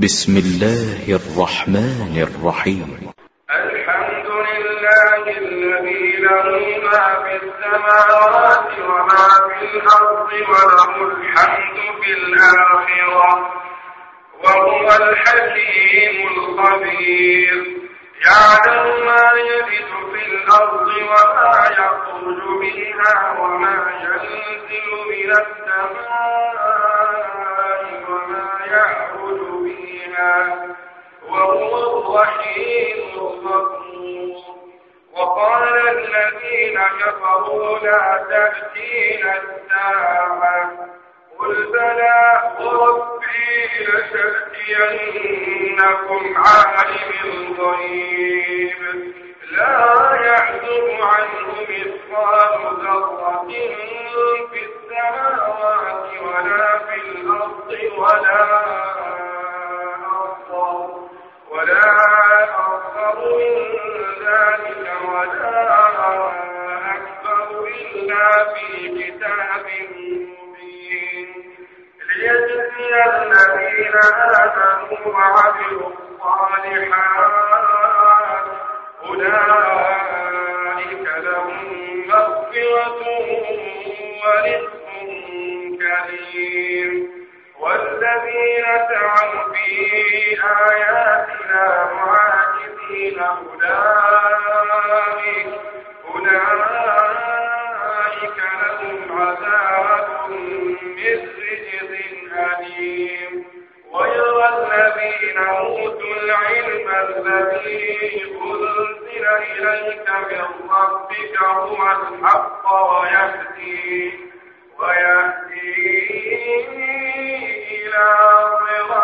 بسم الله الرحمن الرحيم. الحمد لله الذي له ما في السماوات وما في الأرض وله الحمد في الآخرة وهو الحكيم الخبير. يعلم ما يلد في الأرض وما يخرج منها وما ينزل من السماء وما يعرج وهو الرحيم الغفور. وقال الذين كفروا لا تأتينا الساعة. قل بلى وربي لتأتينكم عالم الغيب. لا يعزب عنه مثقال ذرة في السماوات ولا في الأرض ولا ولا أصغر من ذلك ولا أكبر إلا في كتاب مبين. ليجزي الذين آمنوا وعملوا الصالحات أولئك والذين سعوا في آياتنا معاجزين أولئك. أولئك لهم عذاب من رجز أليم ويرى الذين أوتوا العلم الذي أنزل إليك من ربك هو الحق ويهدي ويهدي إلى صراط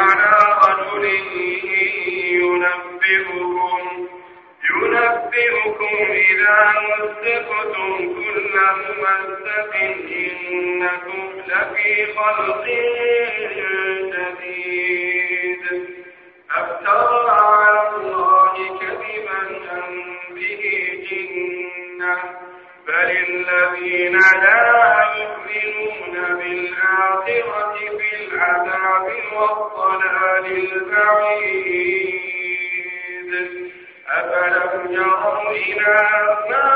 على رجل ينبئكم ينبئكم إذا مزقتم كل ممزق إنكم لفي خلق جديد أفترى على الذين لا يؤمنون بالآخرة في العذاب والضلال البعيد. أفلم يروا إلى ما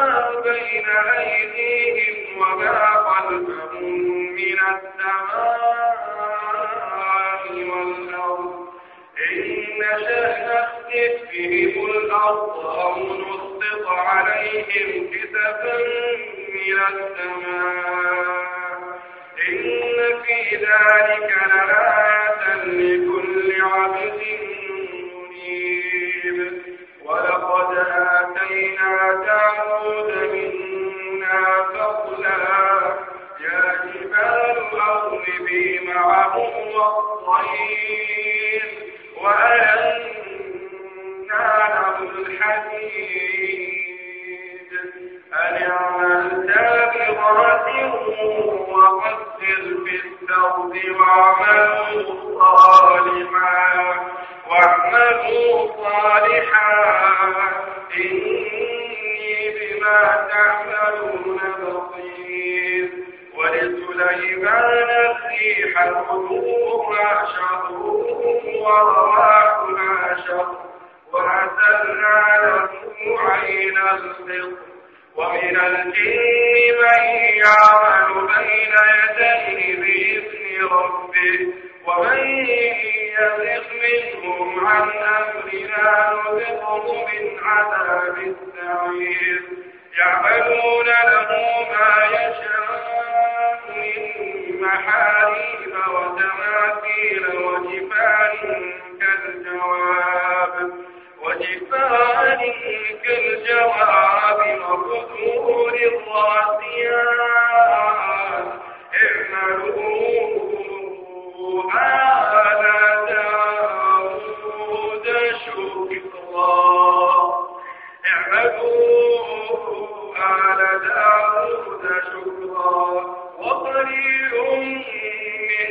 بين أيديهم وما خلفهم من السماء والأرض؟ إن نشأ نخسف بهم الأرض أو نسقط عليهم كسفا من السماء. إن في ذلك لآية محاريب وتماثيل وجفان كالجواب. وجفان كالجواب وقدور الراسيات اعملوا آل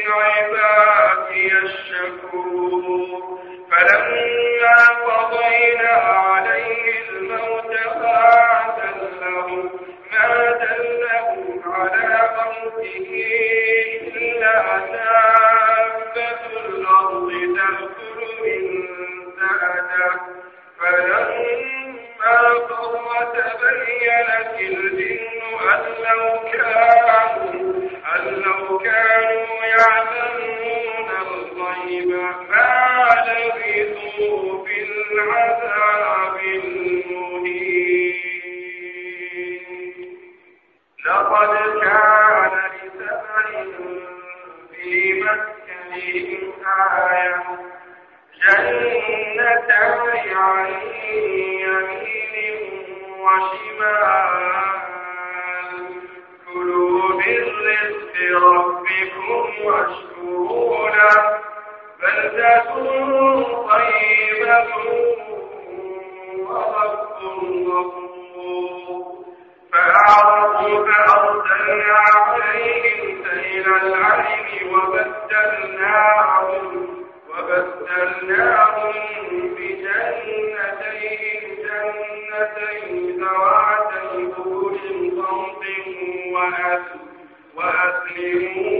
عبادي الشكور فلما قضينا مسكنهم آية جنتان عن يمين وشمال. كلوا من رزق ربكم واشكروا له بلدة طيبة ورب غفور فأعرضوا فأرسلنا عليهم سيل العلم وبدلناهم وبدلناهم بجنتين جنتين ذواتي صمت وأسلموا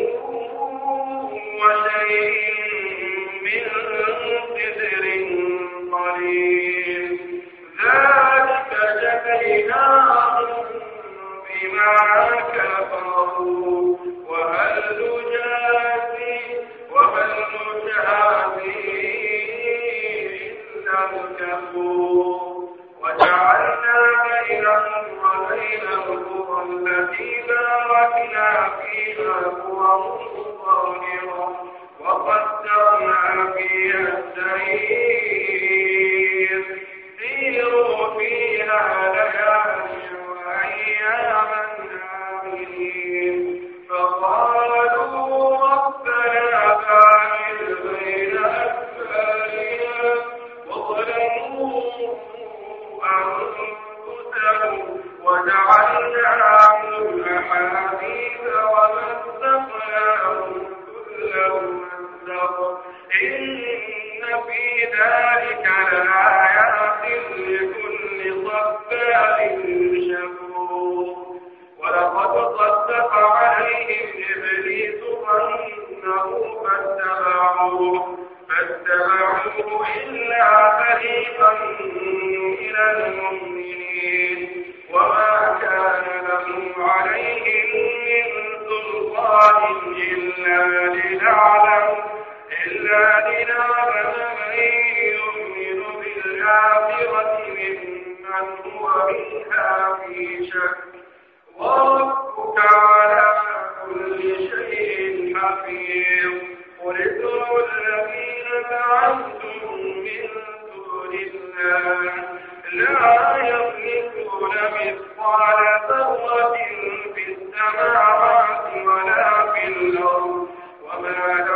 رب عليم شفاعة حفيظ قل ادعوا الذين زعمتم من دون الله. لا يملكون مثقال ذرة في السماوات ولا في الأرض وما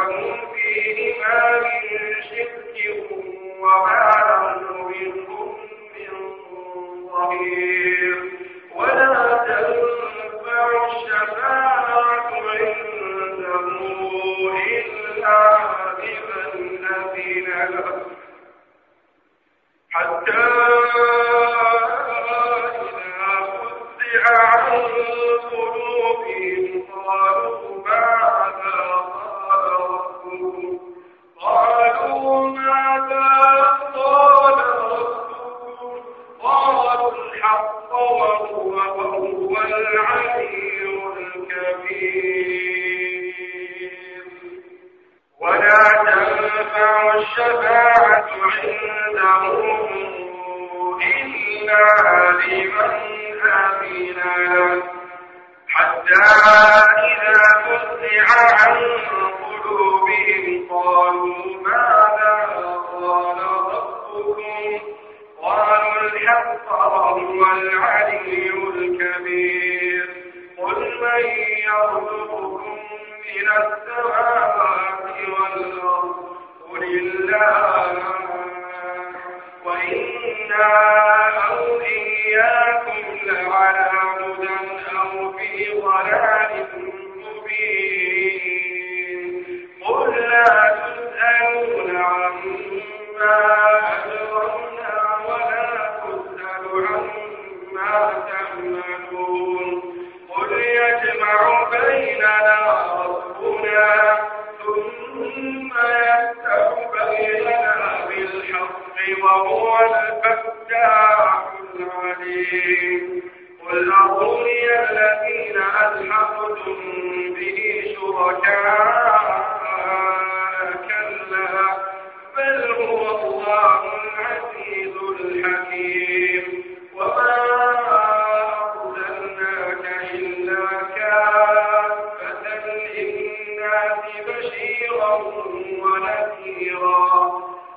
معكم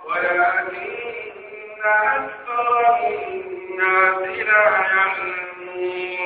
ولكن أكثر الناس لا يعلمون.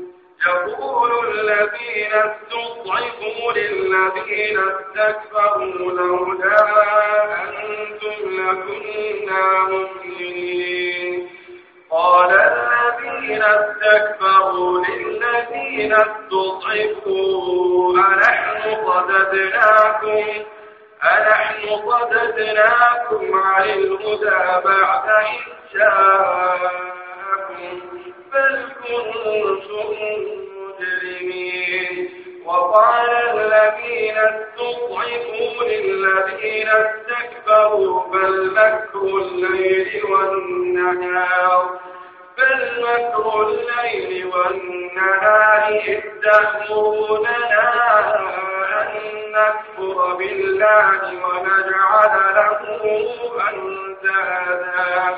يقول الذين استضعفوا للذين استكبروا لولا أنتم لكنا مؤمنين. قال الذين استكبروا للذين استضعفوا أنحن صددناكم أنحن صددناكم عن الهدى بعد إذ جاءكم بل كنتم مجرمين وقال الذين استضعفوا للذين استكبروا بل مكر الليل والنهار بل مكر الليل والنهار إذ تأمروننا أن نكفر بالله ونجعل له أندادا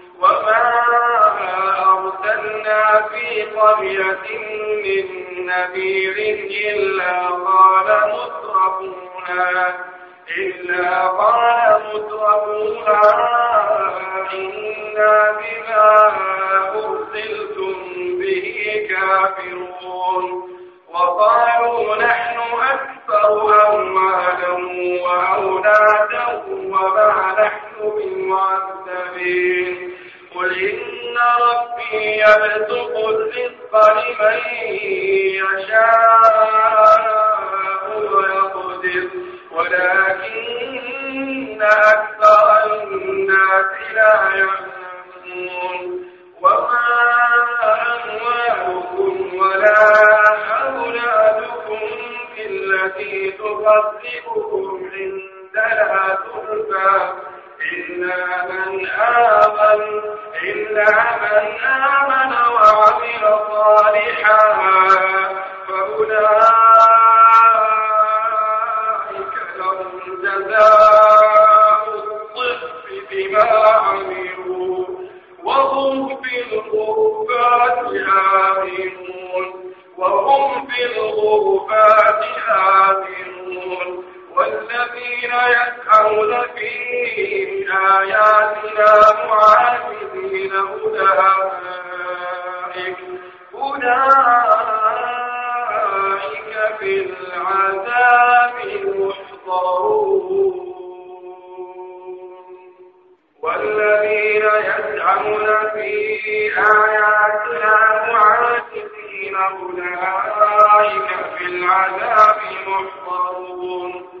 وما أرسلنا في قرية من نذير إلا قال مترفوها إلا قال مترفوها إنا بما أرسلتم به كافرون وقالوا نحن أكثر أموالا وأولادا وما نحن بمعذبين قل إن ربي يبسط الرزق لمن يشاء ويقدر ولكن أكثر الناس لا يعلمون. وما أموالكم ولا أولادكم بالتي تقربكم عندنا زلفى إلا من آمن إلا من آمن وعمل صالحا فأولئك لهم جزاء الضعف بما عملوا وهم في الغرفات آمنون وهم في الغرفات آمنون والذين يسعون في آياتنا معاذين أولئك أولئك في العذاب محضرون والذين يسعون في آياتنا معاذين أولئك في العذاب محضرون.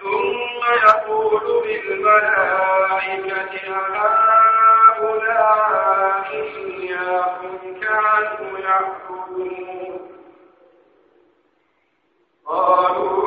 ثم يقول للملائكة هؤلاء إياكم كانوا يعبدون. قالوا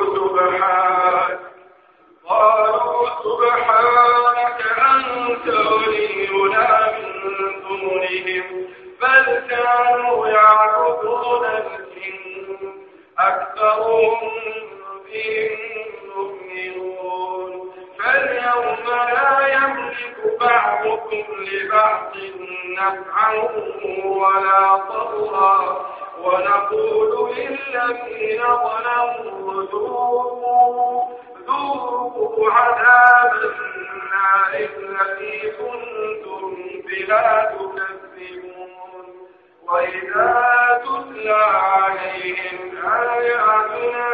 وإذا تتلى عليهم آياتنا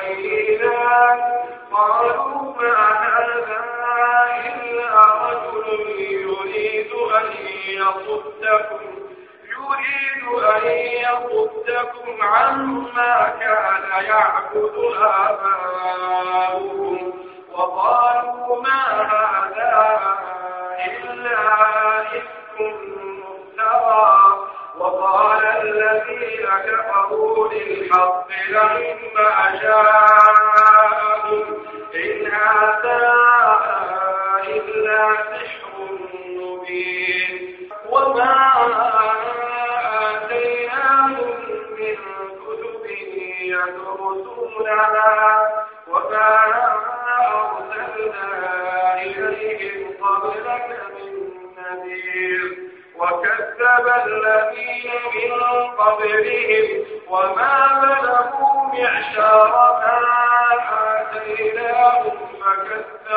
بينات قالوا ما هذا إلا رجل يريد أن يصدكم يريد أن يصدكم عما كان يعبد آباؤكم وقالوا ما هذا إلا إفك مفترى. وقال الذين كفروا للحق لما جاءهم وما بلغوا معشار ما آتيناهم فكذبوا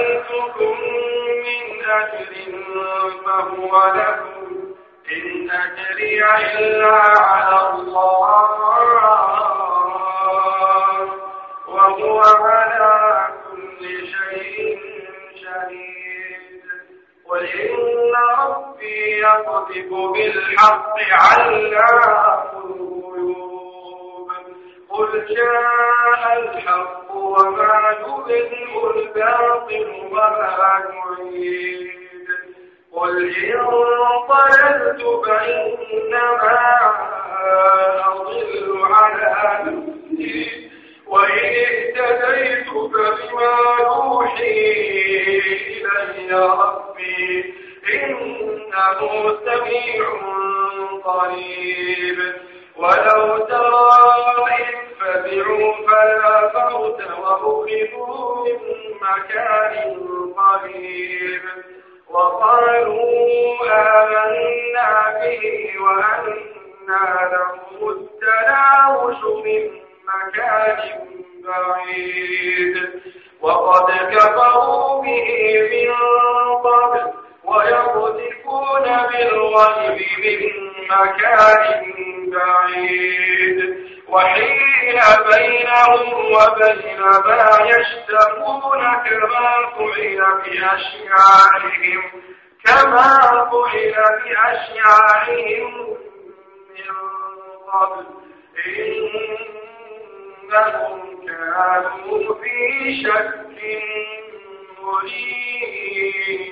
سألتكم من أجر فهو لكم. إن أجري إلا على الله. وهو على كل شيء شهيد. قل إن ربي يقذف بالحق علام الغيوب. قل جاء الحق وما يبدئ الباطل وما يعيد قل إن ضللت فإنما أضل على نفسي. وإن اهتديت فبما يوحي إلي ربي. إنه سميع قريب. ولو ترى إذ فزعوا فلا فوت وأخذوا من مكان قريب وقالوا آمنا به وأنا لهم التناوش من مكان بعيد وقد كفروا به من قبل ويقذفون بالغيب من مكان بعيد. وحيل بينهم وبين ما يشتهون كما فعل بأشياعهم كما فعل بأشياعهم من قبل. إنهم كانوا في شك مريب.